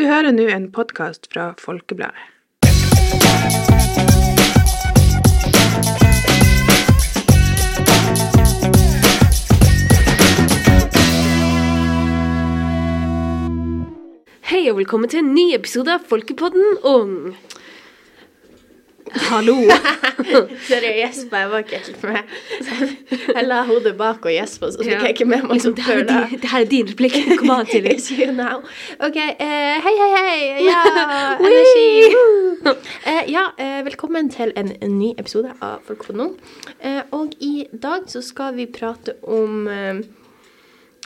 Du hører nå en podkast fra Folkebladet. Hei og velkommen til en ny episode av Folkepodden Ung. Hallo. Sorry, jeg gjespa. Jeg var ikke helt med. Jeg la hodet bak og gjespa, så fikk jeg ikke med meg liksom, det, her din, det her er din replikk. Kom an til It's you now. OK. Uh, hei, hei, hei. Ja, energi. Uh, ja, uh, velkommen til en, en ny episode av Folk nå. Eh, og i dag så skal vi prate om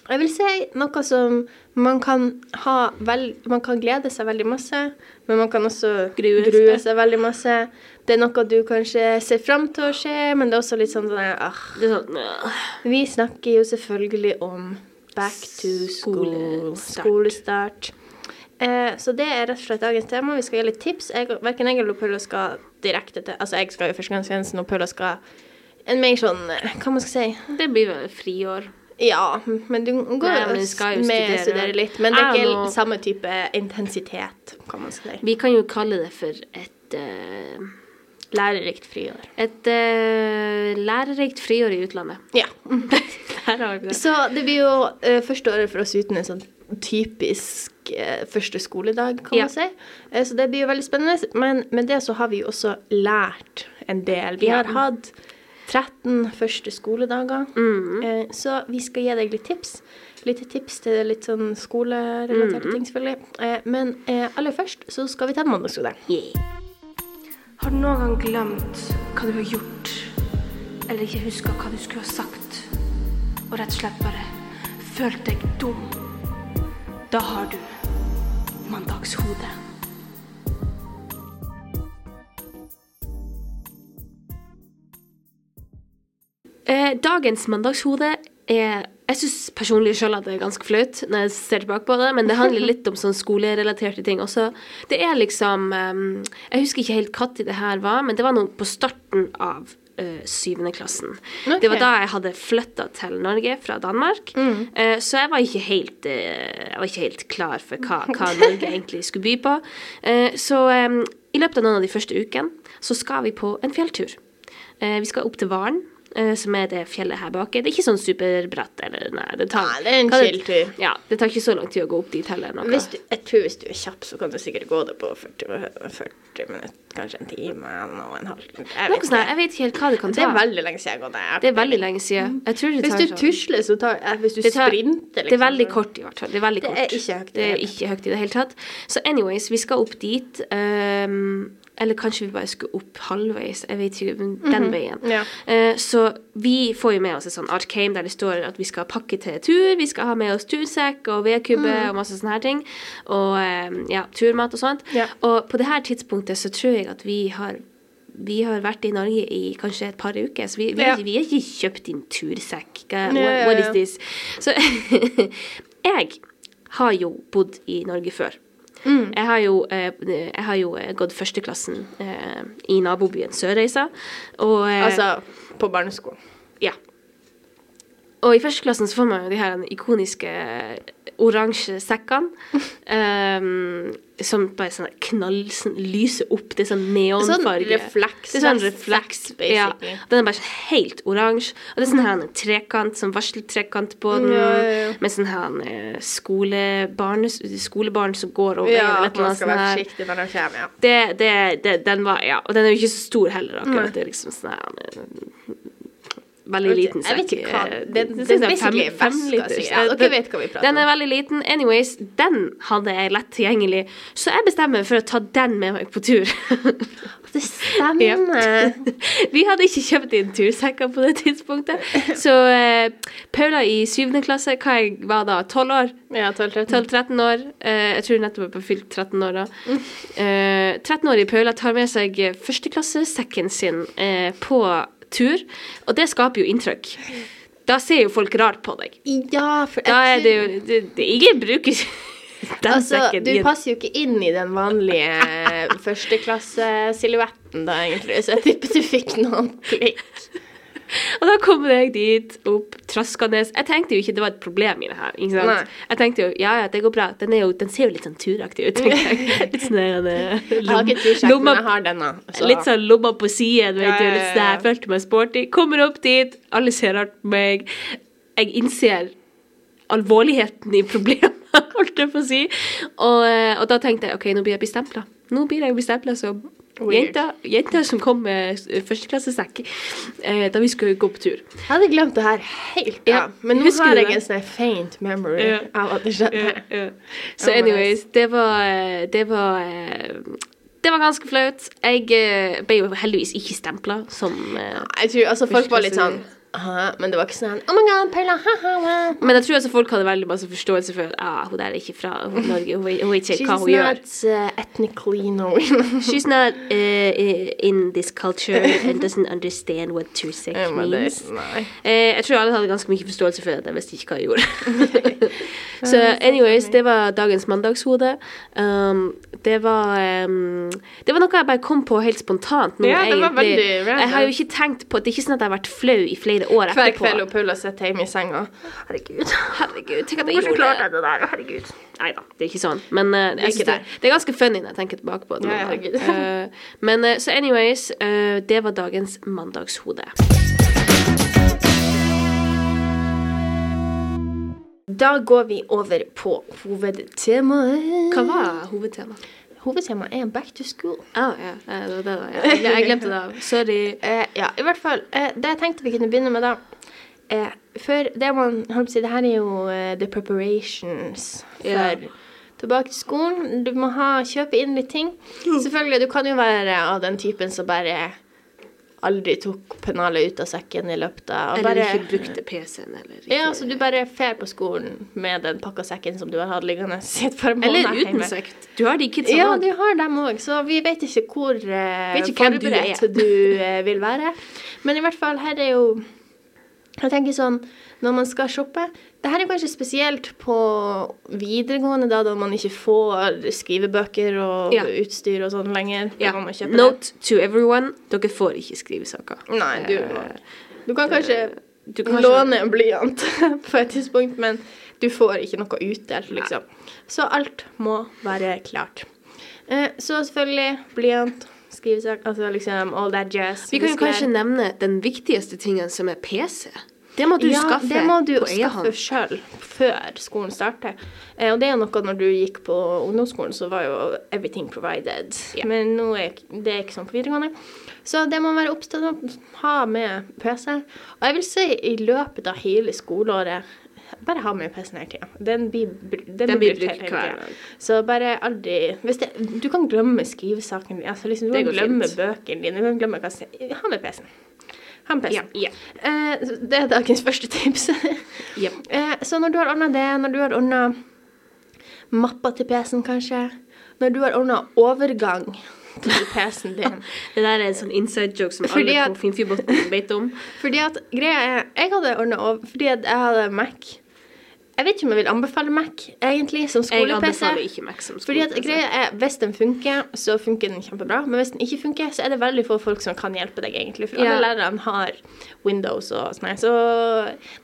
jeg vil si noe som man kan ha vel, Man kan glede seg veldig masse, men man kan også Grue grue, seg veldig masse. Det er noe du kanskje ser fram til å skje, men det er også litt sånn ah. Det sånn øh, Vi snakker jo selvfølgelig om back to school. Skolestart. Eh, så det er rett og slett dagens tema. Vi skal gi litt tips. Jeg, verken jeg eller Paula skal direkte til Altså, jeg skal jo førstegangstjenesten, og Paula skal en mer sånn eh, Hva man skal si? Det blir vel friår. Ja, men du går Nei, men skal jo med studere. studere litt. Men det er ikke må- samme type intensitet, kan man si. Vi kan jo kalle det for et øh, Lærerikt friår. et uh, lærerikt friår i utlandet. Ja. Det. Så det blir jo uh, første året for oss uten en sånn typisk uh, første skoledag, kan Ja. man si. Så det blir jo veldig spennende. Men med det så har vi jo også lært en del. Vi har hatt 13 første skoledager. Mm. Så vi skal gi deg litt tips. Litt tips til litt sånn skolerelaterte Mm. ting, selvfølgelig. Men aller først så skal vi ta en mandagsskole. Yeah. Har du noen gang glemt hva du har gjort, eller ikke huska hva du skulle ha sagt, og rett og slett bare følt deg dum? Da har du mandagshode. Eh, dagens mandagshode er Jeg syns personlig selv at det er ganske flaut når jeg ser tilbake på det, men det handler litt om sånn skolerelaterte ting også. Det er liksom eh, Jeg husker ikke helt når det her var, men det var noe på starten av eh, syvende klassen. Det var da jeg hadde flytta til Norge fra Danmark. Eh, så jeg var helt eh, Jeg var ikke helt klar for hva, hva Norge egentlig skulle by på. Så eh, i løpet av noen av de første ukene så skal vi på en fjelltur. Vi skal opp til Varen, som er det fjellet her bak. Det er ikke sånn superbratt. Eller, nei, det, tar, Nei, det er en chill tur. Ja, det tar ikke så lang tid å gå opp dit heller. Noe. Hvis du, jeg tror hvis du er kjapp, så kan du sikkert gå det på 40, 40 minutter, kanskje en time og en halv. Jeg her, jeg vet ikke helt hva det kan ta. det er veldig lenge siden jeg har gått der. Det er veldig lenge siden. Det Hvis du sånn- tusler, så tar jeg Hvis du det, tar, sprinter, det er veldig kort, i hvert fall. Det er Det er ikke høyt i Det hele tatt. Så anyways, vi skal opp dit. ehm, eller kanskje vi bare skulle opp halvveis. Jeg vet ikke. men Den veien. Mhm. Ja. Eh, så vi får jo med oss et sånn Arcame der det står at vi skal pakke til tur. Vi skal ha med oss tursekk og vedkubbe mm. og masse sånne her ting. Og eh, ja, turmat og sånt. Ja. Og på det her tidspunktet så tror jeg at vi har vi har vært i Norge i kanskje et par uker, så vi, vi, Ja. vi har ikke kjøpt inn tursekk. What, what is this? Så jeg har jo bodd i Norge før. Mm. Jeg har jo, eh, jeg har jo eh, gått førsteklassen eh, i nabobyen Sørreisa. Og Altså på barneskolen. ja. Og i førsteklassen så får man jo de her ikoniske oransje sekkene. Um, som bare sånn knall, sånn, lyser opp. Det er sånn neonfarge. Sånn refleks- Det er sånn refleks, ja. basically. Den er bare sånn helt oransje. Og det er sånn her en trekant, sånn varseltrekant på den. Ja, ja, ja. Med sånn her eh, skolebarn, skolebarn som går over. Ja, eller at man skal sånn være forsiktig når de kommer, ja. Det, det, det, den var, ja. Og den er jo ikke så stor heller, akkurat. Det er liksom sånn her eh, Veldig liten jeg vet ikke hva- eh, det- det er synes jeg basically fem- fem liters. sikkert. Ja, dere vet hva vi prater Den er veldig liten. Anyways, den hadde jeg lett tilgjengelig, så jeg bestemmer meg for å ta den med meg på tur. Det stemmer. Vi hadde ikke kjøpt inn tursekker på det tidspunktet. Så uh, Paula i syvende klasse, hva jeg var da, tolv år? Ja, 12-13. 12-13 år. Uh, jeg tror nettopp jeg var fylt 13 år da. Uh, 13-årige Paula tar med seg førsteklassesekken sin på tur, og det skaper jo inntrykk. Da ser jo folk rart på deg. Ja, for Da er det jo det, det, Ingen bruker den Altså, sekken. du passer jo ikke inn i den vanlige førsteklassesilhuetten da, egentlig, så jeg tipper du fikk noen klikk. Og da kommer jeg dit, opp, traskende. Jeg tenkte jo ikke det var et problem i det her. ikke sant? Nei. Jeg tenkte jo ja, ja, det går bra. Den, jo, den ser jo litt sånn turaktig ut, tenker jeg. Litt sånn eh, lomma- så- Litt sånn lomma på siden, vet du. Litt sånn jeg følte meg sporty. Kommer opp dit, alle ser rart på meg. Jeg innser alvorligheten i problemet, holdt jeg på å si. Og, eh, og da tenkte jeg OK, nå blir jeg bestempla. Nå blir jeg bestempla som Weird. jenta, som kom med s- førsteklassesekk eh, da vi skulle gå på tur. Jeg hadde glemt det her helt. Ja. Ja, Men nå har jeg en sånn faint memory Ja. av at det skjedde. Så Ja, men anyways, det var eh, Det var eh, det var ganske flaut. Jeg eh, ble jo heldigvis ikke stempla som eh, Jeg tror altså folk var litt sånn «Hæ?» Men det var ikke sånn Oh my god, Paula, ha-ha, ha. Men jeg tror altså folk hadde veldig masse forståelse for at ah, hun der er ikke fra hun Norge. Hun, vet- hun vet ikke hva hun gjør. not uh, ethnically known. She's not uh, in this culture and doesn't understand what tursek Ja, det- means. Nei. Eh, jeg tror alle hadde ganske mye forståelse for at Jeg visste ikke hva jeg gjorde. Så anyways, det var dagens mandagshode. Um, det var um, Det var noe jeg bare kom på helt spontant. nå, Ja, det var veldig random. Jeg har jo ikke tenkt på Det er ikke sånn at jeg har vært flau i flere år året etterpå. kveld og Paula sitter hjemme i senga. Herregud. Herregud, tenk at jeg Hvorfor gjorde klarte det. jeg det der? Herregud. Nei da, det er ikke sånn. Men uh, det, er ikke det, det er ganske funny når jeg tenker tilbake på det. Ja, herregud. Eh, men uh, så anyways, eh, det var dagens mandagshode. Da går vi over på hovedtemaet. Hva var hovedtemaet? Hovedtemaet er back to school. Ah, ja, det var det, da. Ja. Jeg glemte det. Sorry. Eh, ja, i hvert fall. Eh, det jeg tenkte vi kunne begynne med, da eh, For det man holdt på å si, det her er jo uh, the preparations for yeah. tilbake til skolen. Du må ha, kjøpe inn litt ting. Selvfølgelig, du kan jo være av den typen som bare aldri tok pennalet ut av sekken i løpet av Eller bare, ikke brukte PC-en, eller ikke. Ja, så du bare fer på skolen med den pakka sekken som du har hatt liggende i et par måneder Eller uten sekk. Du har de kidsa Ja, du har dem òg, så vi vet ikke hvor uh, Vet ikke du forberedt er. du, uh, vil være. Men i hvert fall, her er jo Jeg tenker sånn, når man skal shoppe Det her er kanskje spesielt på videregående, da, da man ikke får skrivebøker og Ja. utstyr og sånn lenger. Ja. Note to everyone. Dere får ikke skrivesaker. Nei, du, Eh, du kan kanskje du kan låne en blyant på et tidspunkt, men du får ikke noe utdelt, liksom. Så alt må være klart. Eh, så selvfølgelig blyant, skrivesak, altså liksom all that jazz. Vi kan jo kanskje nevne den viktigste tingen, som er PC. Det må du ja, skaffe det må du skaffe sjøl før skolen starter. Eh, og det er noe når du gikk på ungdomsskolen, så var jo everything provided. Yeah. Men nå er det ikke sånn på videregående. Så det må være opptatt av å ha med PC. Og jeg vil si i løpet av hele skoleåret bare ha med PC-en hele tida. Den blir, den Den blir brukt hele hver tida. Så bare aldri det, Du kan glemme skrivesaken din. Altså liksom, du kan glemme fint. bøkene dine. Du kan glemme hva Ha med PC-en. Ha PC-en. Ja. Eh, det er dagens første tips. Jep. eh, så når du har ordna det, når du har ordna mappa til PC-en kanskje, når du har ordna overgang til PC-en din Det der er en sånn inside joke som Fordi alle på Finnfjordbotn vet om. Fordi at greia er Jeg hadde ordna over Fordi at jeg hadde Mac. Jeg vet ikke om jeg vil anbefale Mac, egentlig, som skole-PC. som Fordi at greia er, Hvis den funker, så funker den kjempebra. Men hvis den ikke funker, så er det veldig få folk som kan hjelpe deg. egentlig. For Ja. alle lærerne har Windows og sånn. Så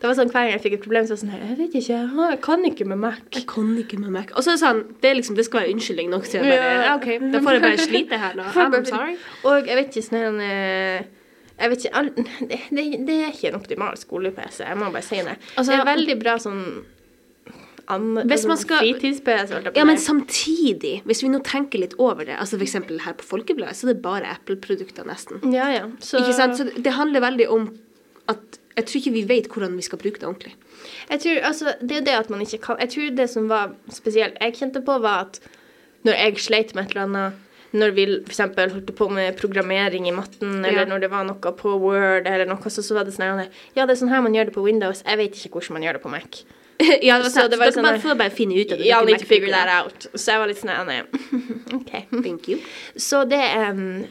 det var sånn hver gang jeg fikk et problem, så var det sånn Jeg vet ikke, jeg kan ikke med Mac. Jeg kan ikke med Mac. Og så er det sånn, det, liksom, det skal være unnskyldning nok til å bare Ja. okay. OK, da får jeg bare slite her nå. I'm sorry. Og jeg vet ikke sånn eh, jeg vet ikke, det, det, det er ikke en optimal skole-PC, jeg må bare si det. Altså- det er veldig bra sånn an, Hvis man altså, skal- holdt jeg på Ja, men samtidig, hvis vi nå tenker litt over det, altså eksempel her på Folkebladet, så er det bare Apple-produkter nesten. Ja, ja. Så, Ikke sant? Så det handler veldig om at jeg tror ikke vi vet hvordan vi skal bruke det ordentlig. Jeg tror, altså, det er jo det at man ikke kan Jeg tror det som var spesielt jeg kjente på, var at når jeg sleit med et eller annet når vi for eksempel holdt på med programmering i matten, eller Ja. når det var noe på Word, eller noe, så, så var det sånn Ja, det er sånn her man gjør det på Windows. Jeg vet ikke hvordan man gjør det på Mac. ja, det var Så det var sånn der- får bare finne ut av det. Y'all need to figure that out. Så jeg var litt sånn ja. nei, OK. Thank you. Så det um,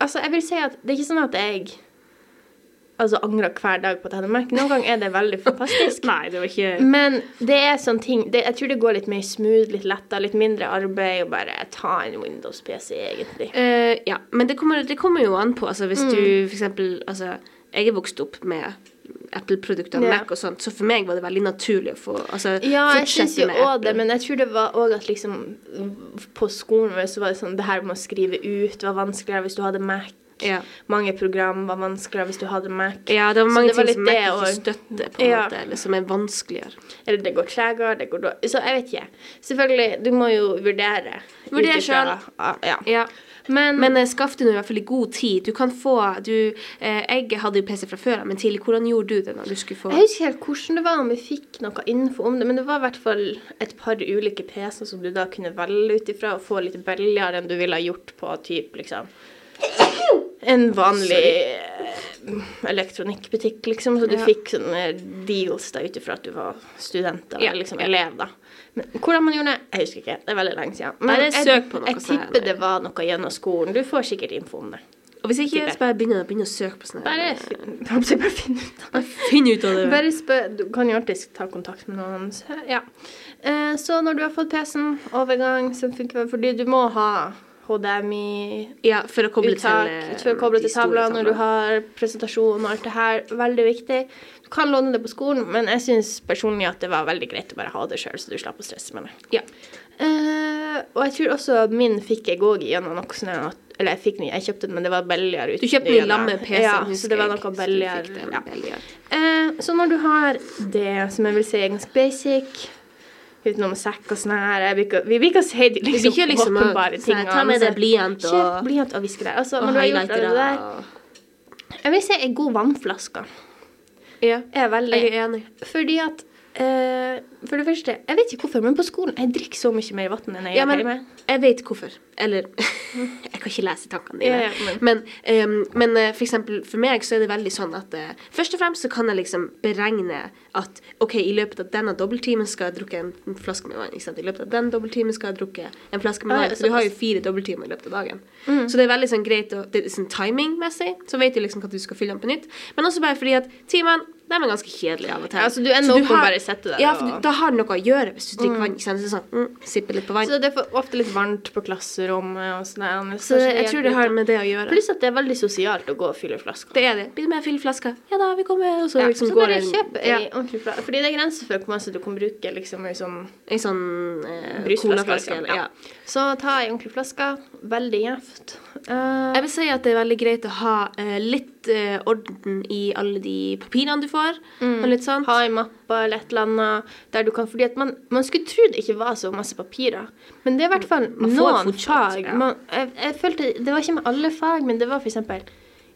Altså, jeg vil si at det er ikke sånn at jeg altså angrer hver dag på Mac. Noen ganger er det veldig fantastisk. Nei, det var ikke Men det er sånn ting det, Jeg tror det går litt mer smooth, litt letta, litt mindre arbeid, og bare ta en Windows-PC, egentlig. Uh, ja, men det kommer, det kommer jo an på. Altså, hvis Mm. du eksempel altså, jeg er vokst opp med Apple-produkter Ja. Mac og sånt, så for meg var det veldig naturlig å få altså, Ja, jeg syns jo òg det, men jeg tror det var òg at liksom På skolen vår så var det sånn Det her med å skrive ut var vanskeligere hvis du hadde Mac. Ja. Mange program var vanskeligere hvis du hadde Mac. Ja, det var mange det var ting som Mac ikke støtter, på en Ja. måte, eller som er vanskeligere. Eller det går tregere, det går dårlig Så jeg vet ikke. Selvfølgelig, du må jo vurdere. Vurdere sjøl. Ja. Ja. Men, Men eh, skaff nå i hvert fall i god tid. Du kan få du, eh, Jeg hadde jo PC fra før men tidlig, hvordan gjorde du det når du skulle få jeg husker helt hvordan det var om vi fikk noe info om det, men det var i hvert fall et par ulike PC-er som du da kunne velge ut ifra og få litt billigere enn du ville ha gjort på typ liksom en vanlig Sorry. elektronikkbutikk, liksom. Så du Ja. fikk sånne deals da ut ifra at du var student eller Ja, liksom elev, da. Men hvordan man gjorde det, jeg husker ikke. Det er veldig lenge siden. Men er søk på noe jeg tipper det var noe gjennom skolen. Du får sikkert info om det. Og hvis ikke, så bare begynne, begynne å søke på sånne Bare, jeg bare finner ut av det. eh, Finn ut av det. Bare spør, Du kan jo alltid ta kontakt med noen. Så, ja. Eh, så når du har fått PC-en, overgang som funker Fordi du må ha HDMI Ja, for å koble uttak, til eh, for å koble til tavla når du har presentasjon og alt det her. Veldig viktig. Du kan låne det på skolen, men jeg syns personlig at det var veldig greit å bare ha det sjøl, så du slapp å stresse med det. Ja. Uh, og jeg tror også min fikk jeg òg gjennom noe sånn at Eller jeg fikk den, jeg kjøpte den, men det var billigere. Du kjøpte den i lag med PC-en, Ja, husker så det var noe billigere. Ja. Eh, så når du har det som jeg vil si er ganske basic, utenom sekk og sånn her Vi vil ikke si de liksom, ikke liksom åpenbare sånn, tingene. ta med deg blyant og- blyant og viskelær. Altså, Og når du har gjort det der og Jeg vil si ei god vannflaske. Ja, Er veldig jeg er enig. Fordi at eh, For det første, jeg vet ikke hvorfor, men på skolen jeg drikker så mye mer vann enn jeg Ja, gjør hjemme. jeg vet hvorfor. Eller Jeg kan ikke lese tankene dine. Ja, ja, men men, men eh, for eksempel for meg så er det veldig sånn at uh, først og fremst så kan jeg liksom beregne at OK, i løpet av denne dobbelttimen skal jeg drukke en flaske med vann. Ikke sant? I løpet av den dobbelttimen skal jeg drukke en flaske med Ah, vann. Så du har jo fire dobbelttimer i løpet av dagen. Mm. Så det er veldig sånn greit å Det er sånn timingmessig, så vet du liksom at du skal fylle den på nytt. Men også bare fordi at timene de er ganske kjedelige av og til. Ja, så du ender opp med å bare sette deg Ja, for du- da har det noe å gjøre hvis du drikker vann. Ikke sant? Så det er sånn, mm, litt på vann. Så det er ofte litt varmt på klasserommet og sånn. Så jeg tror det har med det å gjøre. Pluss at det er veldig sosialt å gå og fylle flasker. Det er det. Blir det med å fylle flasker? Ja da, vi kommer. Og så Ja, liksom så går bare kjøp ei ja, ordentlig flaske. Fordi det er grenser for hvor mye du kan bruke liksom ei sånn en sånn eh, colaflaske. Liksom. Ja. Ja. Så ta ei ordentlig flaske. Veldig gjevt. Uh, Jeg vil si at det er veldig greit å ha uh, litt uh, orden i alle de papirene du får. Og litt sånt. Mm. ha i mappa eller et eller annet der du kan Fordi man, man skulle tro det ikke var så masse papirer. Men det er i hvert fall noen fag. ja. Man, jeg, jeg følte Det var ikke med alle fag, men det var for eksempel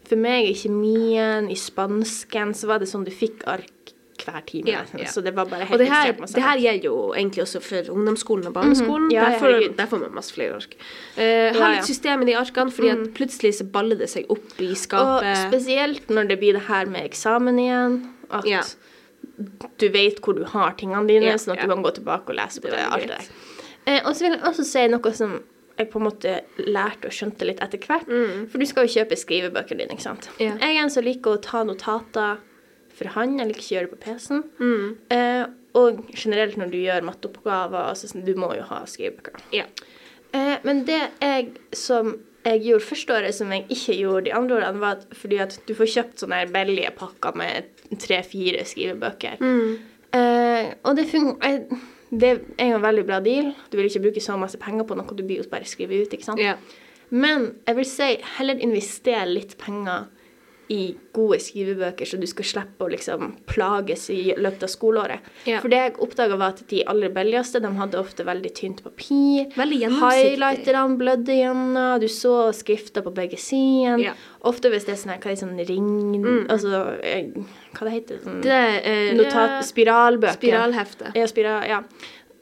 For meg i kjemien, i spansken, så var det sånn du fikk ark hver time. Ja, ja. Så det var bare Og helt det her, det her gjelder jo egentlig også for ungdomsskolen og barneskolen. Mm -hmm. der, får, der får man masse flere ark. Eh, ha litt system i de arkene, fordi at plutselig så baller det seg opp i skapet. Og spesielt når det blir det her med eksamen igjen. At. Du vet hvor du har tingene dine, Ja, sånn at ja. du kan gå tilbake og lese på Det det. alt det der. Eh, og så vil jeg også si noe som jeg på en måte lærte og skjønte litt etter hvert. For du skal jo kjøpe skrivebøker dine, ikke sant. Mm. Ja. Jeg er en som liker å ta notater for hånd, jeg liker ikke å gjøre det på PC-en. Mm. Eh, og generelt når du gjør matteoppgaver, altså, sånn, du må jo ha skrivebøker. Ja. Eh, men det jeg som jeg gjorde første året, som jeg ikke gjorde de andre årene, var at fordi at du får kjøpt sånne billige pakker med tre-fire skrivebøker. Mm. Eh, og det, fun det er jo en veldig bra deal. Du vil ikke bruke så masse penger på noe du blir jo bare skrive ut, ikke sant? Yeah. Men jeg vil si heller investere litt penger i gode skrivebøker, så du skal slippe å liksom plages i løpet av skoleåret. Ja. For det jeg oppdaga, var at de aller billigste de hadde ofte veldig tynt papir. Veldig. Highlighterne blødde gjennom, du så skrifter på begge sider. Ja. Ofte hvis det er sånn her, hva er det, sånn ring Altså, eh, hva det heter sånn, Det eh, Notat, ja, spiralbøker. Spiralhefte. Ja, spiral, ja.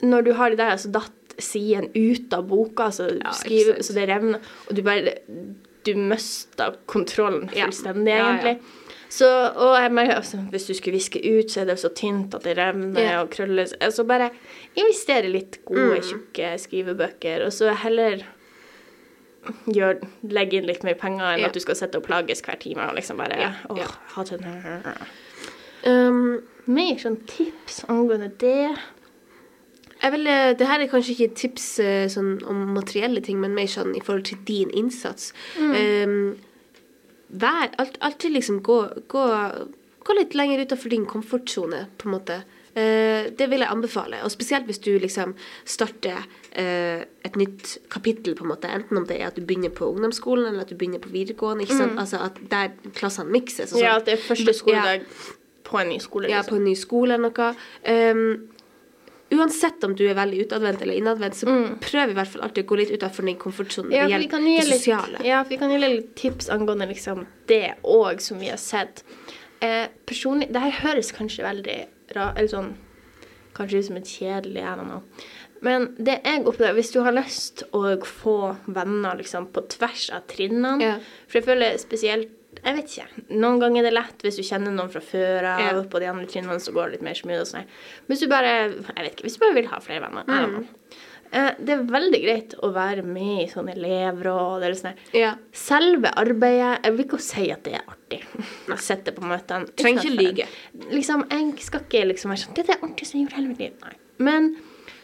Når du har de der, så datt siden ut av boka, så, skriver, så det revner, og du bare Du mista kontrollen Ja. fullstendig, Ja, ja. egentlig. Så, og jeg merker, altså, hvis du skulle viske ut, så er det så tynt at det revner Ja. og krøller. Altså bare investere litt gode, Mm. tjukke skrivebøker, og så heller gjør, legge inn litt mer penger enn Ja. at du skal sitte og plages hver time og liksom bare Ja, åh, ja. ha den her. Um, Mer sånn tips angående det. Vil, eh, det her er kanskje ikke et tips eh, sånn, om materielle ting, men mer sånn i forhold til din innsats. Um, vær, alt, alltid liksom gå, gå, gå litt lenger utenfor din komfortsone, på en måte. Uh, det vil jeg anbefale. Og spesielt hvis du liksom starter uh, et nytt kapittel, på en måte. Enten om det er at du begynner på ungdomsskolen, eller at du begynner på videregående. ikke sant? Altså at der klassene mikses. og Ja, sånn. at det er første skoledag på en ny skole. Liksom. Ja, på en ny skole eller noe. Um, uansett om du er veldig utadvendt eller innadvendt, så prøv i hvert fall alltid å gå litt utenfor din komfortsone. Ja, det vi kan gjelder det sosiale. litt, ja, for vi kan gi litt tips angående liksom det òg, som vi har sett. Eh, personlig Det her høres kanskje veldig ra, eller sånn Kanskje ut som et kjedelig ærend. Men det jeg opplever, hvis du har lyst å få venner liksom på tvers av trinnene Ja. For jeg føler spesielt Jeg vet ikke. Noen ganger er det lett hvis du kjenner noen fra før av. Ja. På de andre trinnene så går det litt mer smooth og sånn. Hvis du bare Jeg vet ikke. Hvis du bare vil ha flere venner. Know. Eh, det er veldig greit å være med i sånne elevråd eller sånn. Ja. Selve arbeidet Jeg vil ikke si at det er artig å sitte på møtene. Trenger ikke lyge. Liksom, jeg skal ikke liksom være sånn Det er det artigste jeg gjort hele mitt liv. Nei. Men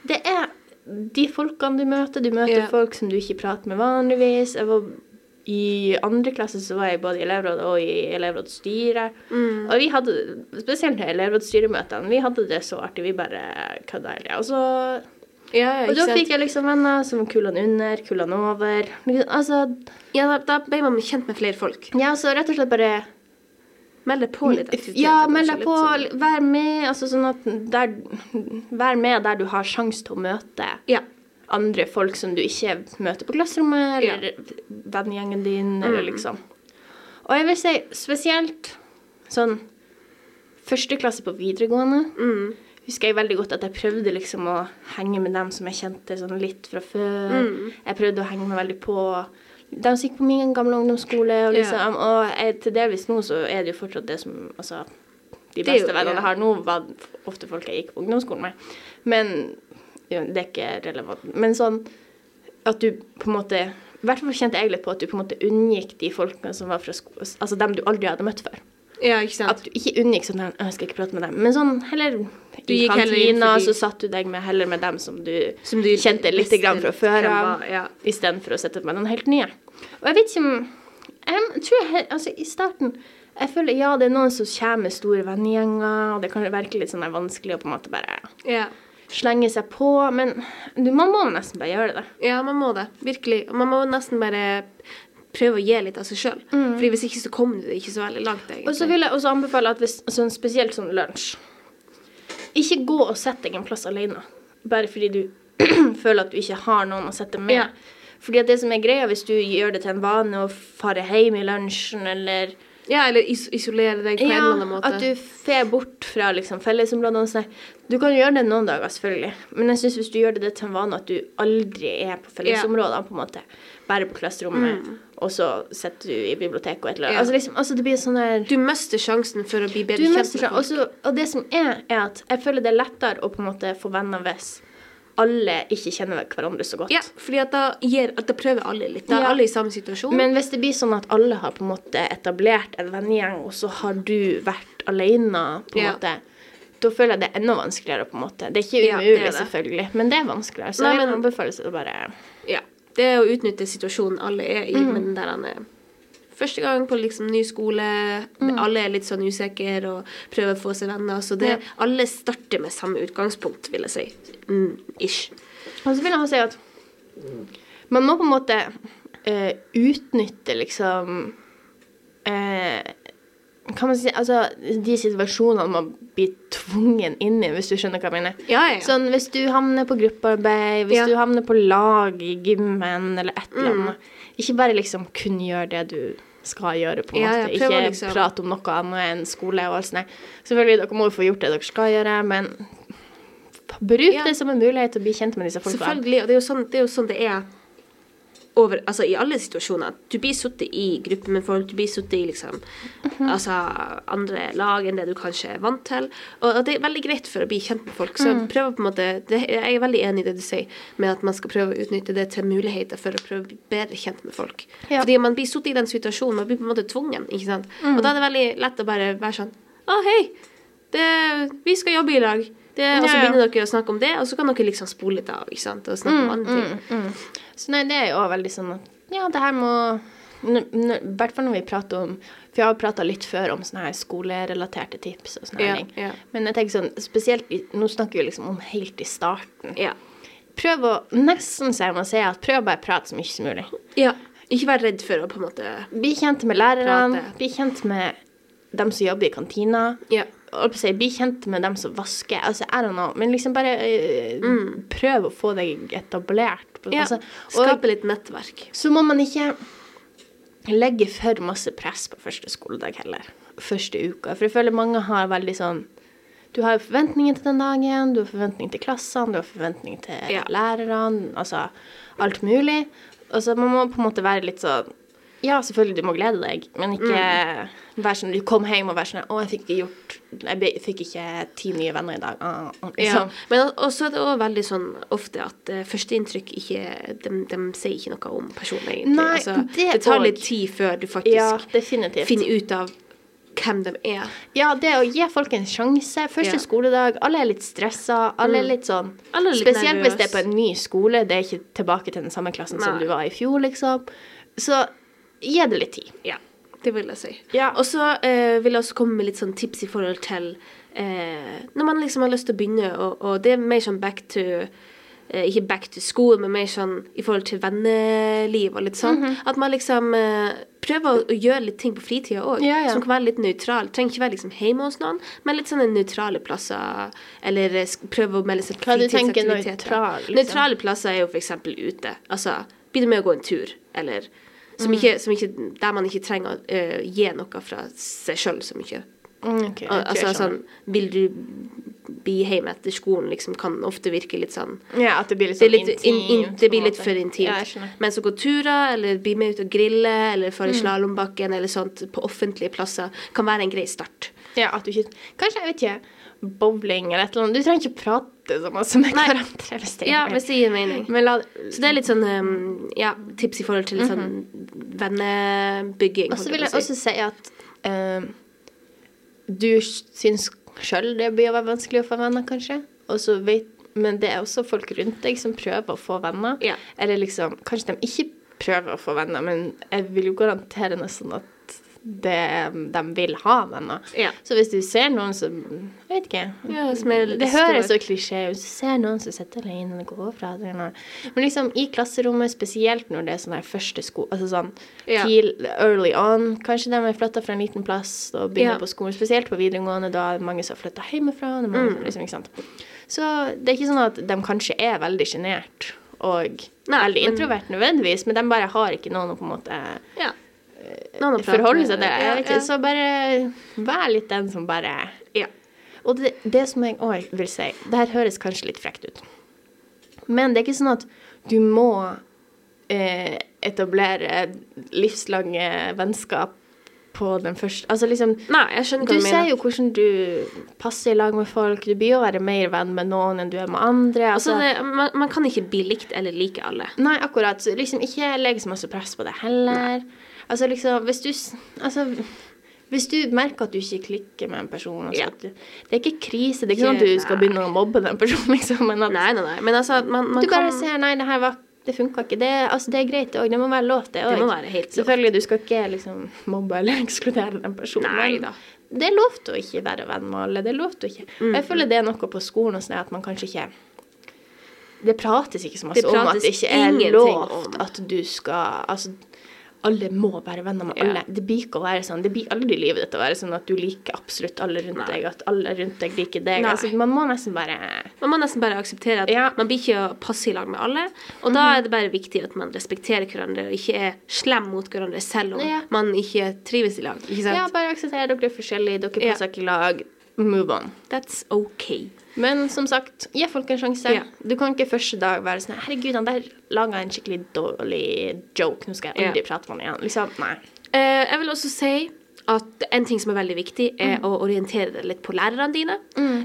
det er de folkene du møter. Du møter Ja. folk som du ikke prater med vanligvis. Jeg var I andre klasse så var jeg både i elevrådet og i elevrådsstyret. Mm. Og vi hadde, spesielt elevrådsstyremøtene, vi hadde det så artig. Vi bare kødda hele tida. Og så Ja, og da fikk jeg liksom venner som kullene under, kullene over. Altså, Ja, da, da ble man kjent med flere folk. ja, så rett og slett bare Meld deg på litt aktivitet. Ja, meld deg på, sånn. vær med. Altså sånn at der, Vær med der du har sjanse til å møte Ja. Andre folk som du ikke møter på klasserommet, Ja. eller vennegjengen din, eller liksom. Og jeg vil si spesielt sånn første klasse på videregående. Husker jeg veldig godt at jeg prøvde liksom å henge med dem som jeg kjente sånn litt fra før. Jeg prøvde å henge meg veldig på de som gikk på min gamle ungdomsskole. Og, liksom, og jeg, til delvis nå så er det jo fortsatt det som altså, De beste vennene jeg har nå, var ofte folk jeg gikk på ungdomsskolen med. Men det er ikke relevant. Men sånn at du på en måte I hvert fall kjente jeg litt på at du på en måte unngikk de folkene som var fra sko Altså dem du aldri hadde møtt før. Ja, ikke sant. At du ikke unngikk sånn 'Jeg skal ikke prate med dem', men sånn heller Du i kantina, fordi- så satt du deg med heller med dem som du, Som du kjente litt grann fra før av, ja. istedenfor å sette med noen helt nye. Og jeg vet ikke om Jeg tror jeg, altså i starten jeg føler ja, det er noen som kommer med store vennegjenger, og det kan virke litt sånn vanskelig å på en måte bare Ja. Slenge seg på, men du, man må nesten bare gjøre det. ja, man må det. Virkelig. Man må nesten bare prøve å gi litt av seg sjøl. Fordi hvis ikke så kommer du ikke så veldig langt, egentlig. Mm. Og så vil jeg også anbefale at hvis, altså, spesielt sånn lunsj Ikke gå og sett deg en plass alene, bare fordi du føler at du ikke har noen å sette med. Ja. Fordi at det som er greia, hvis du gjør det til en vane å fare hjem i lunsjen, eller Ja, eller is isolere deg på en eller annen måte. at du fer bort fra liksom, fellesområdene sånn. Du kan gjøre det noen dager, selvfølgelig. Men jeg synes hvis du gjør det til en vane at du aldri er på fellesområdene, på en måte, bare på klasserommet, og så sitter du i biblioteket og et eller annet. Mm. Ja. Altså, liksom, altså, det blir sånn der Du mister sjansen for å bli bedre kjent med folk. Også, og det som er, er at jeg føler det er lettere å på en måte få venner hvis alle ikke kjenner hverandre så godt. Ja, fordi at da, gir, at da prøver alle litt. Da er Ja. alle i samme situasjon. Men hvis det blir sånn at alle har på en måte etablert en vennegjeng, og så har du vært alene, på en Ja. måte, da føler jeg det er enda vanskeligere, på en måte. Det er ikke Ja, umulig, det er det. selvfølgelig, men det er vanskeligere. Så Nei, men- jeg anbefaler å bare ja, det er å utnytte situasjonen alle er i, mm. men der han er Første gang på liksom ny skole, alle er litt sånn usikre og prøver å få seg venner. Så det, Ja. alle starter med samme utgangspunkt, vil jeg si. Mm, ish. Og så vil jeg også si at man må på en måte uh, utnytte liksom uh, Kan man si Altså de situasjonene man blir tvungen inn i, hvis du skjønner hva jeg mener. Ja, ja. Sånn hvis du havner på gruppearbeid, hvis Ja. du havner på lag i gymmen eller et eller Mm. annet. Ikke bare liksom kun gjør det du skal gjøre, på en måte. Ikke liksom- prate om noe annet enn skole og alt sånt. Selvfølgelig, dere må jo få gjort det dere skal gjøre, men bruk det som en mulighet til å bli kjent med disse folkene. Selvfølgelig. Og det er jo sånn det er, jo sånn det er over, altså i alle situasjoner. Du blir sittet i gruppe med folk, du blir sittet i liksom Mhm. altså andre lag enn det du kanskje er vant til. Og, og det er veldig greit for å bli kjent med folk. Så Mm. prøv på en måte det, Jeg er veldig enig i det du sier, med at man skal prøve å utnytte det til muligheter for å prøve å bli bedre kjent med folk. Ja. Fordi man blir sittet i den situasjonen, man blir på en måte tvungen, ikke sant. Mm. Og da er det veldig lett å bare være sånn Å, hei, det, vi skal jobbe i lag. Det, og så begynner dere å snakke om det, og så kan dere liksom spole litt av ikke sant? og snakke om andre ting. Så nei, det er jo også veldig sånn at ja, det her må I hvert fall når vi prater om For jeg har prata litt før om sånne her skolerelaterte tips og sånne Ja, ting. ja. Men jeg tenker sånn, spesielt i, Nå snakker vi liksom om helt i starten. Ja. Prøv å Nesten så jeg må si at prøv å bare prate så mye som mulig. ja. Ikke vær redd for å på en måte Bli kjent med lærerne. Bli kjent med dem som jobber i kantina. Ja. Si, Bli kjent med dem som vasker. Altså, I don't know. Men liksom bare eh, prøv å få deg etablert. Mm. ja. Altså, Skape litt nettverk. så må man ikke legge for masse press på første skoledag heller. Første uka. For jeg føler mange har veldig sånn Du har jo forventninger til den dagen, du har forventninger til klassene, du har forventninger til Ja. lærerne, altså alt mulig. Og så man må på en måte være litt sånn Ja, selvfølgelig, du må glede deg, men ikke Mm. vær sånn Du kom hjem og vær sånn Å, jeg fikk ikke gjort Jeg fikk ikke ti nye venner i dag. Ah, liksom. Ja. Men også er det også veldig sånn ofte at uh, førsteinntrykk ikke de, de sier ikke noe om personen, egentlig. Nei, altså, det det tar litt tid før du faktisk Ja, finner ut av hvem de er. Ja, det å gi folk en sjanse. Første Ja. skoledag, alle er litt stressa. Alle er litt sånn er litt Spesielt hvis det er på en ny skole, det er ikke tilbake til den samme klassen som du var i fjor, liksom. Så gi det litt tid. Ja, det vil jeg si. Ja. Og så eh, vil jeg også komme med litt sånn tips i forhold til eh, Når man liksom har lyst til å begynne, og, og det er mer sånn back to eh, Ikke back to school, men mer sånn i forhold til venneliv og litt sånn. Mhm. At man liksom eh, prøver å, å gjøre litt ting på fritida òg, Ja, ja. som kan være litt nøytral. Trenger ikke være liksom hjemme hos noen, men litt sånne nøytrale plasser. Eller eh, prøve å melde seg på du fritidsaktiviteter. nøytral, liksom? Nøytrale plasser er jo f.eks. ute. Altså begynne med å gå en tur, eller som Mm. ikke, som ikke, der man ikke trenger å uh, gi noe fra seg sjøl så mye. Okay, ok, Al altså sånn Vil du bli hjemme etter skolen, liksom, kan ofte virke litt sånn Ja, at det blir litt sånn litt, in, in, det blir litt for intimt. Ja, Men så Mens å gå turer, eller bli med ut og grille, eller Mm. i slalåmbakken, eller sånt på offentlige plasser, kan være en grei start. Ja, at du ikke Kanskje, jeg vet ikke, bowling eller et eller annet. Du trenger ikke prate så masse med Nei. hverandre. Hvis det Ja, hvis det gir mening. Men la Så det er litt sånn um, ja, tips i forhold til litt sånn vennebygging. Og så vil jeg si. også si at uh, du syns sjøl det blir å være vanskelig å få venner, kanskje. Og så vet, men det er også folk rundt deg som prøver å få venner. Ja. Eller liksom Kanskje de ikke prøver å få venner, men jeg vil jo garantere nesten at det, de vil ha venner. Ja. Så hvis du ser noen som Jeg vet ikke. Ja, er det høres så klisjé ut. Hvis du ser noen som sitter alene og går fra det Men liksom i klasserommet, spesielt når det er sånn her første sko... Altså sånn Ja. early on. Kanskje de har flytta fra en liten plass og begynner på skolen. Spesielt på videregående, da er det mange som har flytta hjemmefra. Det mange, Mm. liksom, ikke sant? Så det er ikke sånn at de kanskje er veldig sjenert og Nei, veldig introvert nødvendigvis, men de bare har ikke noen å på en måte Ja. Forholde seg til. Ja, ja. Så bare vær litt den som bare Ja. Og det, det som jeg òg vil si Det her høres kanskje litt frekt ut. Men det er ikke sånn at du må eh, etablere livslange vennskap på den første Altså liksom Nei, jeg skjønner hva Du du ser jo hvordan du passer i lag med folk. Du blir jo være mer venn med noen enn du er med andre. Altså, Altså, det, man, man kan ikke bli likt eller like alle. Nei, akkurat. Så liksom ikke legg så masse press på det heller. Altså liksom, hvis du Altså hvis du merker at du ikke klikker med en person altså Ja. du, Det er ikke krise. Det er ikke sånn at du skal begynne å mobbe den personen, liksom. Men at Nei, nei, nei. Men altså, man, man du bare kan ser Nei, det her var Det funka ikke. Det, altså, det er greit, det òg. Det må være lov, det òg. Selvfølgelig, du skal ikke liksom mobbe eller ekskludere den personen. Nei da. Det er lov til å ikke være venn med alle. Det er lov til å ikke Mm. Jeg føler det er noe på skolen og sånn at man kanskje ikke Det prates ikke så masse om at det ikke er lov at du skal Altså, alle må være venner med alle. Det blir ikke å være sånn. Det blir aldri livet ditt å være sånn at du liker absolutt alle rundt Nei. deg, at alle rundt deg liker deg. Altså, man må nesten bare Man må nesten bare akseptere at Ja. man blir ikke passe i lag med alle. Og da er det bare viktig at man respekterer hverandre og ikke er slem mot hverandre selv om Ja. man ikke trives i lag. Ikke sant? Ja, bare akseptere dere er forskjellige, dere passer ikke i lag. Move on. That's okay. Men som sagt, gi folk en sjanse. Ja. Du kan ikke første dag være sånn Herregud, han der laga en skikkelig dårlig joke. Nå skal jeg aldri prate med han igjen. Liksom, nei. Eh, jeg vil også si at en ting som er veldig viktig, er Mm. å orientere deg litt på lærerne dine.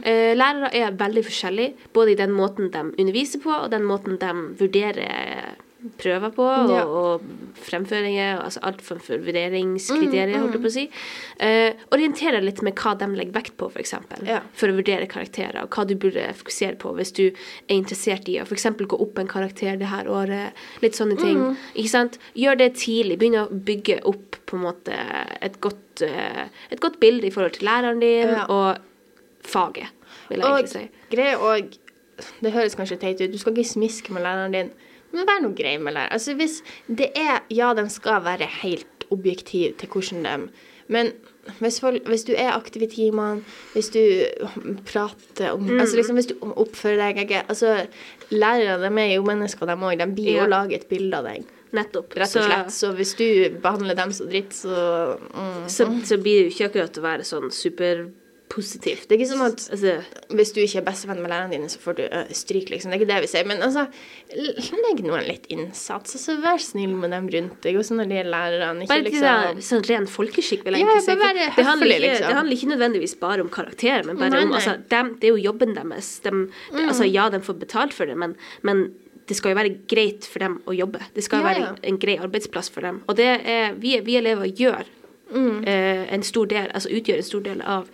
Eh, lærere er veldig forskjellige, både i den måten de underviser på, og den måten de vurderer prøver på, Ja. og fremføringer, altså alt for, for vurderingskriterier, holdt jeg på å si. Eh, orientere litt med hva de legger vekt på, f.eks. Ja. For å vurdere karakterer, og hva du burde fokusere på hvis du er interessert i å f.eks. gå opp en karakter det her året. Litt sånne ting. Ikke sant? Gjør det tidlig. Begynn å bygge opp på en måte et godt, eh, et godt bilde i forhold til læreren din Ja. og faget, vil jeg Og egentlig si. greia og Det høres kanskje teit ut, du skal ikke smiske med læreren din, men vær nå grei med læreren. Altså hvis det er Ja, de skal være helt objektive til hvordan de Men hvis, folk, hvis du er aktiv i timene, hvis du prater om Mm. Altså liksom hvis du oppfører deg ikke Altså, lærere, de er jo mennesker, de òg. De blir jo Ja. laget et bilde av deg. Nettopp. Rett og slett. Så hvis du behandler dem så dritt, så mm. så, så blir det jo ikke akkurat å være sånn superpositivt. Det er ikke sånn at Altså, hvis du ikke er bestevenn med lærerne dine, så får du øh, stryk, liksom. Det er ikke det vi sier. Men altså, legg nå en litt innsats. Altså, vær snill med dem rundt deg. også når de er lærerne, ikke bare til liksom det, sånn ren folkeskikk, vil jeg Ja, egentlig si. bare det, handler ikke, liksom. det handler ikke nødvendigvis bare om karakterer, men bare Nei, om nei. altså, dem, Det er jo jobben deres. Dem, mm. altså, ja, de får betalt for det, men, men det skal jo være greit for dem å jobbe. Det skal Ja, være ja. en grei arbeidsplass for dem. Og det er vi, vi elever gjør Mm. eh, en stor del, altså utgjør en stor del av,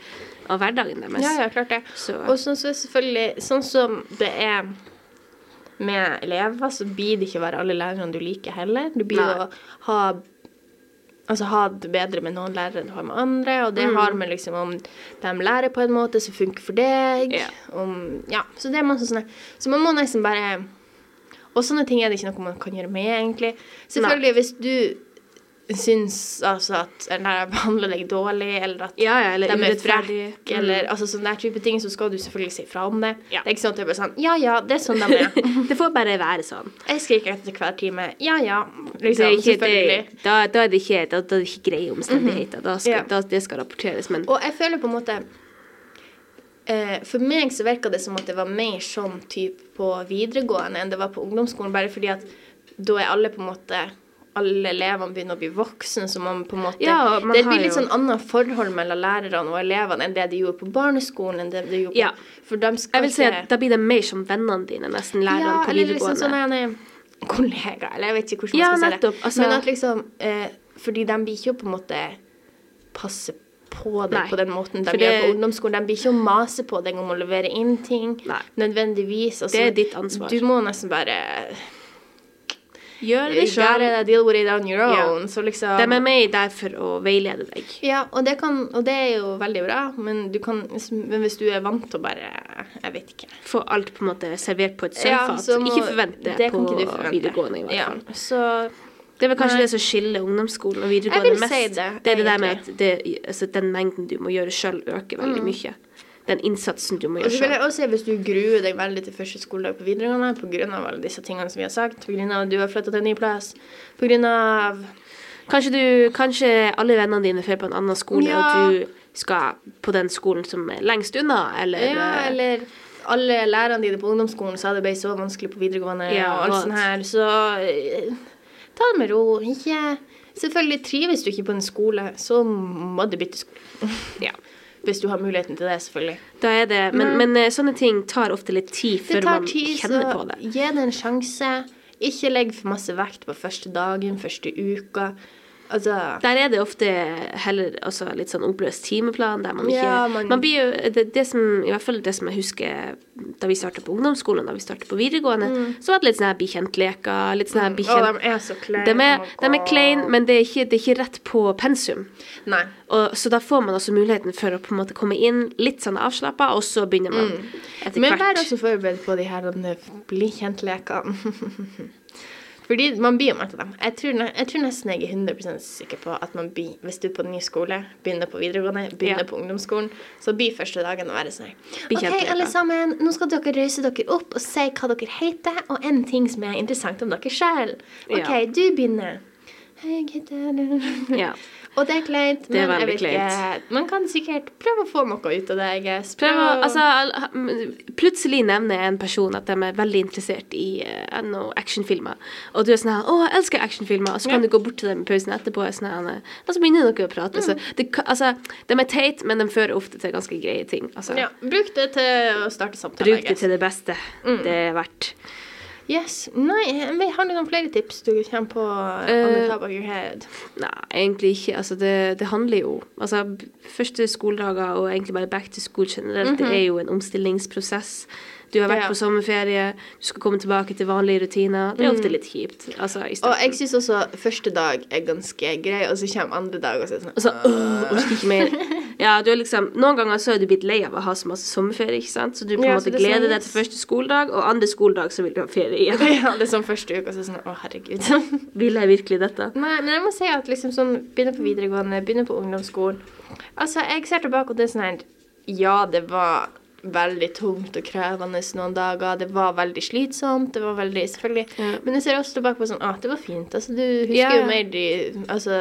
av hverdagen deres. Ja, ja, klart det. Så- Og sånn som selvfølgelig Sånn som det er med elever, så blir det ikke å være alle lærerne du liker heller. Du blir Nei. å ha Altså ha det bedre med noen lærere enn du har med andre, og det Mm. har med liksom om de lærer på en måte som funker for deg. Ja. Om, ja, så det er masse sånne Så man må nesten bare Og sånne ting er det ikke noe man kan gjøre med, egentlig. Selvfølgelig, hvis du syns altså at en lærer behandler deg dårlig, eller at Ja, ja, eller de er frekke, eller altså sånne der type ting, så skal du selvfølgelig si fra om det. Ja. Det er ikke sånn at jeg bare sånn Ja, ja, det er sånn de er. Det får bare være sånn. Jeg skriker etter hver time. Ja, ja. Liksom, selvfølgelig. det, da, da er det ikke, da, da er det ikke greie omstendigheter. Da skal, Ja. da, det skal rapporteres, men Og jeg føler på en måte eh, For meg så virka det som at det var mer sånn type på videregående enn det var på ungdomsskolen, bare fordi at da er alle på en måte alle elevene begynner å bli voksne, så man på en måte Ja, Det blir litt jo- sånn annet forhold mellom lærerne og elevene enn det de gjorde på barneskolen. enn det de gjorde på, Ja. For de skal jeg vil si at da blir det mer som vennene dine, nesten lærerne ja, på liksom videregående. sånn en kollega, eller jeg vet ikke hvordan man skal si nettopp, det. altså- Men at liksom eh, Fordi de blir ikke på en måte passe på deg Nei, på den måten de gjør på det- ungdomsskolen. De blir ikke å mase på deg om å levere inn ting. Nei. Nødvendigvis. Altså, Det er ditt ansvar. Du må nesten bare Gjør det sjøl. deal with it on your Ja. own. Så liksom De er med der for å veilede deg. Ja, og det, kan, og det er jo veldig bra, men, du kan, men hvis du er vant til å bare Jeg vet ikke. Få alt på en måte servert på et sølvfat. Ja, må- ikke forvent det, på forvente. videregående, i hvert Ja, så Det er vel kanskje Nei. det som skiller ungdomsskolen og videregående mest. si det, det er det der med at det, altså, den mengden du må gjøre sjøl, øker veldig mye. Den innsatsen du må gjøre. Og så vil jeg også si hvis du gruer deg veldig til første skoledag på videregående pga. alle disse tingene som vi har sagt, pga. at du har flytta til en ny plass, pga. Kanskje, du, kanskje alle vennene dine drar på en annen skole, Ja. og du skal på den skolen som er lengst unna, eller, Ja, eh, eller alle lærerne dine på ungdomsskolen sa det ble så vanskelig på videregående, Ja, og alt sånt her, så eh, ta det med ro. Ikke Selvfølgelig trives du ikke på en skole, så må du bytte skole. ja. Hvis du har muligheten til det, selvfølgelig. Da er det, men, men eh, sånne ting tar ofte litt tid før man tid, kjenner på det. gi det en sjanse. Ikke legg for masse vekt på første dagen, første uka. Altså Der er det ofte heller litt sånn oppløst timeplan, der man ikke Ja, man, man- blir jo det, det som, I hvert fall det som jeg husker da vi starta på ungdomsskolen, da vi starta på videregående, så var det litt sånn her bli kjent-leker. Litt sånn her bli Mm. Oh, de er så kleine. de er, Oh de er God. men det er, ikke, det er ikke rett på pensum. Nei. Og, så da får man også muligheten for å på en måte komme inn litt sånn avslappa, og så begynner man etter hvert. Men vær også forberedt på de her bli kjent-lekene. Fordi man blir jo med til dem. Jeg tror, jeg tror nesten jeg er 100 sikker på at man blir, hvis du er på ny skole, begynner på videregående, begynner Ja. på ungdomsskolen, så blir første dagen å være sånn OK, alle sammen, nå skal dere røyse dere opp og si hva dere heter, og en ting som er interessant om dere selv. OK, Ja. du begynner. Hei, jeg heter Ja. Og det er kleint, Det er men jeg vet kleint. ikke. Man kan sikkert prøve å få noe ut av det, jeg guess. Prøv å altså, plutselig nevner en person at de er veldig interessert i uh, no, actionfilmer. Og du er sånn her 'Å, jeg elsker actionfilmer.' Og så kan Ja. du gå bort til dem i pausen etterpå, og, sånn her, og så begynner dere å prate. Så det, altså, de er teit, men de fører ofte til ganske greie ting. Altså, ja, bruk det til å starte samtale. Bruk det til det beste Mm. det er verdt. Yes. Nei, vi har noen flere tips du kommer på on the top of your head? Nei, egentlig ikke. Altså, det, det handler jo Altså, første skoledager og egentlig bare back to school generelt, det er jo en omstillingsprosess. Du har vært Ja. på sommerferie, du skal komme tilbake til vanlige rutiner. Det er ofte litt kjipt. Altså, Og jeg syns også første dag er ganske grei, og så kommer andre dag, og så er det sånn Og så øh, orker ikke mer. Ja, du liksom, Noen ganger så er du blitt lei av å ha så masse sommerferie, ikke sant? så du på en Ja, måte er sånn gleder deg til første skoledag, og andre skoledag så vil du ha ferie igjen. Ja, det er sånn første uke, og så er det sånn Å, herregud. Vil jeg virkelig dette? Nei, men jeg må si at liksom sånn Begynner på videregående, begynner på ungdomsskolen. Altså, jeg ser tilbake, og det er sånn her Ja, det var veldig tungt og krevende noen dager. Det var veldig slitsomt. Det var veldig Selvfølgelig. Ja. Men jeg ser også tilbake på sånn ah, det var fint. Altså, du husker Ja, jo mer de Altså,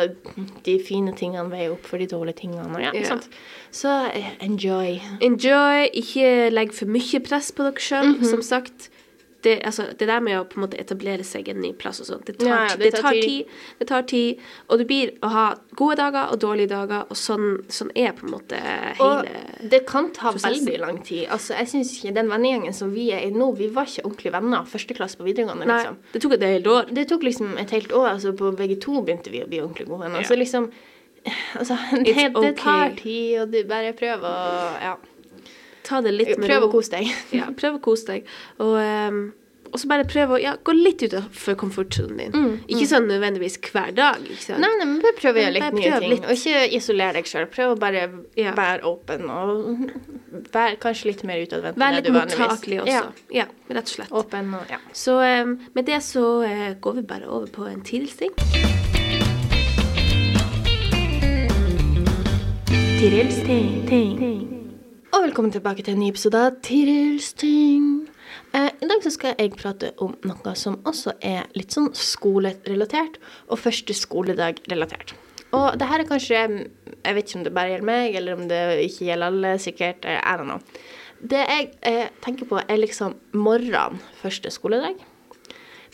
de fine tingene veier opp for de dårlige tingene. Ja, Ja. Så eh, enjoy. Enjoy, ikke legg for mye press på dere sjøl. Mhm. Som sagt, det, altså, det der med å på en måte etablere seg en ny plass og sånt, det tar, Ja, det det tar tid. Det tar tid. Og du blir å ha gode dager og dårlige dager, og sånn, sånn er på en måte hele Og det kan ta prosessen. veldig lang tid. Altså, jeg synes ikke Den vennegjengen som vi er i nå, vi var ikke ordentlig venner første klasse på videregående. Nei, liksom. det tok et helt år. Det tok liksom et helt år. altså På VG2 begynte vi å bli ordentlig gode venner. Ja. Så liksom Altså, det, okay. det tar tid, og du bare prøver å Ja. Ta det litt med Prøv å kose deg. Ja, prøv å kose deg. Og, um, så bare prøv å ja, gå litt utenfor komfortsonen din. Ikke sånn nødvendigvis hver dag. ikke sant? Mm, Nei, nei, men bare prøv å gjøre litt nye ting. litt. Og ikke isolere deg sjøl. Prøv å bare Ja. være åpen og være kanskje litt mer utadvendt. Vær enn litt det du vanligvis- mottakelig også. Ja, Ja, rett og slett. åpen og ja. Så um, med det så uh, går vi bare over på en tidligting. Tirils ting. Og velkommen tilbake til en ny episode av Tirils ting. Eh, I dag så skal jeg prate om noe som også er litt sånn skolerelatert, og første skoledag-relatert. Og det her er kanskje Jeg vet ikke om det bare gjelder meg, eller om det ikke gjelder alle. Sikkert. eh, I don't know. Det jeg eh, tenker på, er liksom morgenen første skoledag.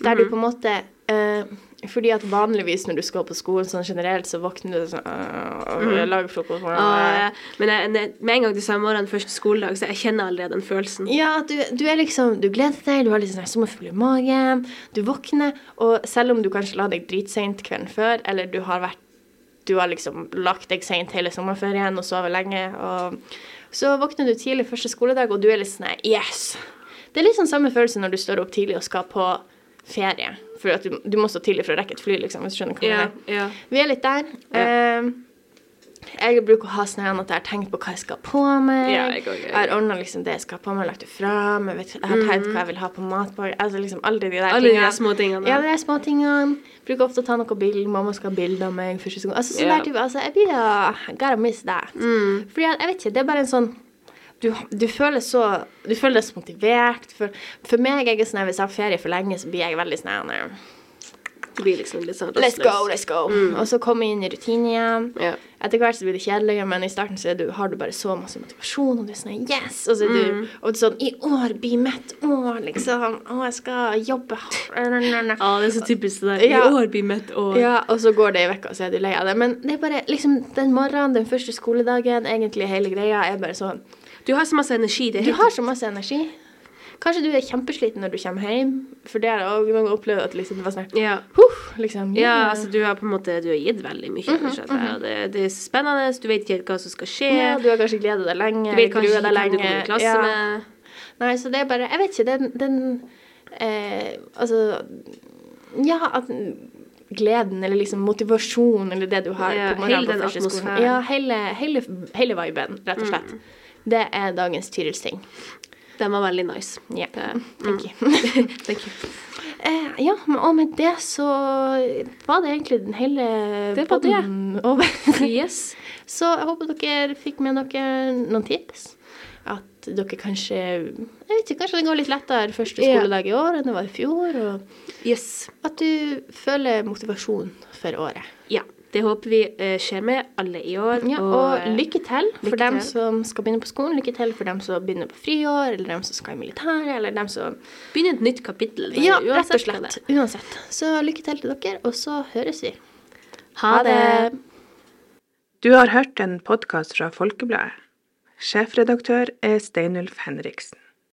Der du på en måte eh, Fordi at vanligvis når du skal på skolen sånn generelt, så våkner du sånn øh, og lager frokost. Og, eh, men jeg, med en gang du samme morgen første skoledag, så jeg kjenner allerede den følelsen. Ja, du, du er liksom Du gleder deg, du har litt sånn sommerfugl i magen, du våkner, og selv om du kanskje la deg dritseint kvelden før, eller du har vært Du har liksom lagt deg seint hele sommerferien og sovet lenge, og så våkner du tidlig første skoledag, og du er litt sånn Yes! Det er litt sånn samme følelse når du står opp tidlig og skal på ferie. For du, du må stå tidlig for å rekke et fly, liksom, hvis du skjønner hva jeg mener. Vi er litt der. Eh, jeg bruker å ha sånn at jeg har tenkt på hva jeg skal ha på meg. Ja, jeg jeg jeg har ordna liksom det jeg skal ha på meg, lagt det fram. Jeg, vet, jeg har tenkt hva jeg vil ha på matbordet. Altså liksom alle de der Alle tingene. De små tingene. Ja, de små tingene. Bruker ofte å ta noen bilder. Mamma skal ha bilde av meg første. Altså, så yeah. der type, altså, jeg blir da Gotta miss that. Fordi jeg, jeg vet ikke, det er bare en sånn du, du føler så Du føler deg så motivert. For, for meg er jeg sånn, hvis jeg har ferie for lenge, så blir jeg veldig sånn her, Det blir liksom litt sånn Let's go, let's go. Og så komme inn i rutinen igjen. Yeah. Etter hvert så blir det kjedeligere, men i starten så er du, har du bare så masse motivasjon, og du er sånn yes! Og så er du og det er sånn I år blir mitt år, liksom. Å, jeg skal jobbe hardt. Ja, det er så typisk det der. Ja. I år blir mitt år. Ja, og så går det i vekka, så er du lei av det. Men det er bare liksom den morgenen, den første skoledagen, egentlig hele greia er bare sånn Du har så masse energi. Det er Du har så masse energi. Kanskje du er kjempesliten når du kommer hjem, for det har jeg også mange opplevd at liksom det var sånn ja. Huff, liksom. Ja, altså du har på en måte Du har gitt veldig mye. Mm -hmm. Ja, det, det er spennende, du vet ikke hva som skal skje. Ja, du har kanskje gleda deg lenge. Du vet kanskje ikke hvem du kommer i klasse Ja. med. Nei, så det er bare Jeg vet ikke, den, den eh, Altså Ja, at gleden eller liksom motivasjon eller det du har Ja, på morgenen på første skolen. Ja, hele, hele, hele viben, rett og slett. Det er dagens Tyrils-ting. Den var veldig nice. Ja. Det- Thank you. Thank you. Eh, ja, og med det så var det egentlig den hele Det var det. podden over. Yes. Så jeg håper dere fikk med dere noen tips. At dere kanskje Jeg vet ikke, kanskje det går litt lettere første skoledag i år enn det var i fjor. Og Yes. at du føler motivasjon for året. Ja. Det håper vi eh, skjer med alle i år. Ja, og og lykke til for lykke dem til. som skal begynne på skolen. Lykke til for dem som begynner på friår, eller dem som skal i militæret, eller dem som Begynner et nytt kapittel. Ja, rett og slett. Uansett. Så lykke til til dere, og så høres vi. Ha det. Du har hørt en podkast fra Folkebladet. Sjefredaktør er Steinulf Henriksen.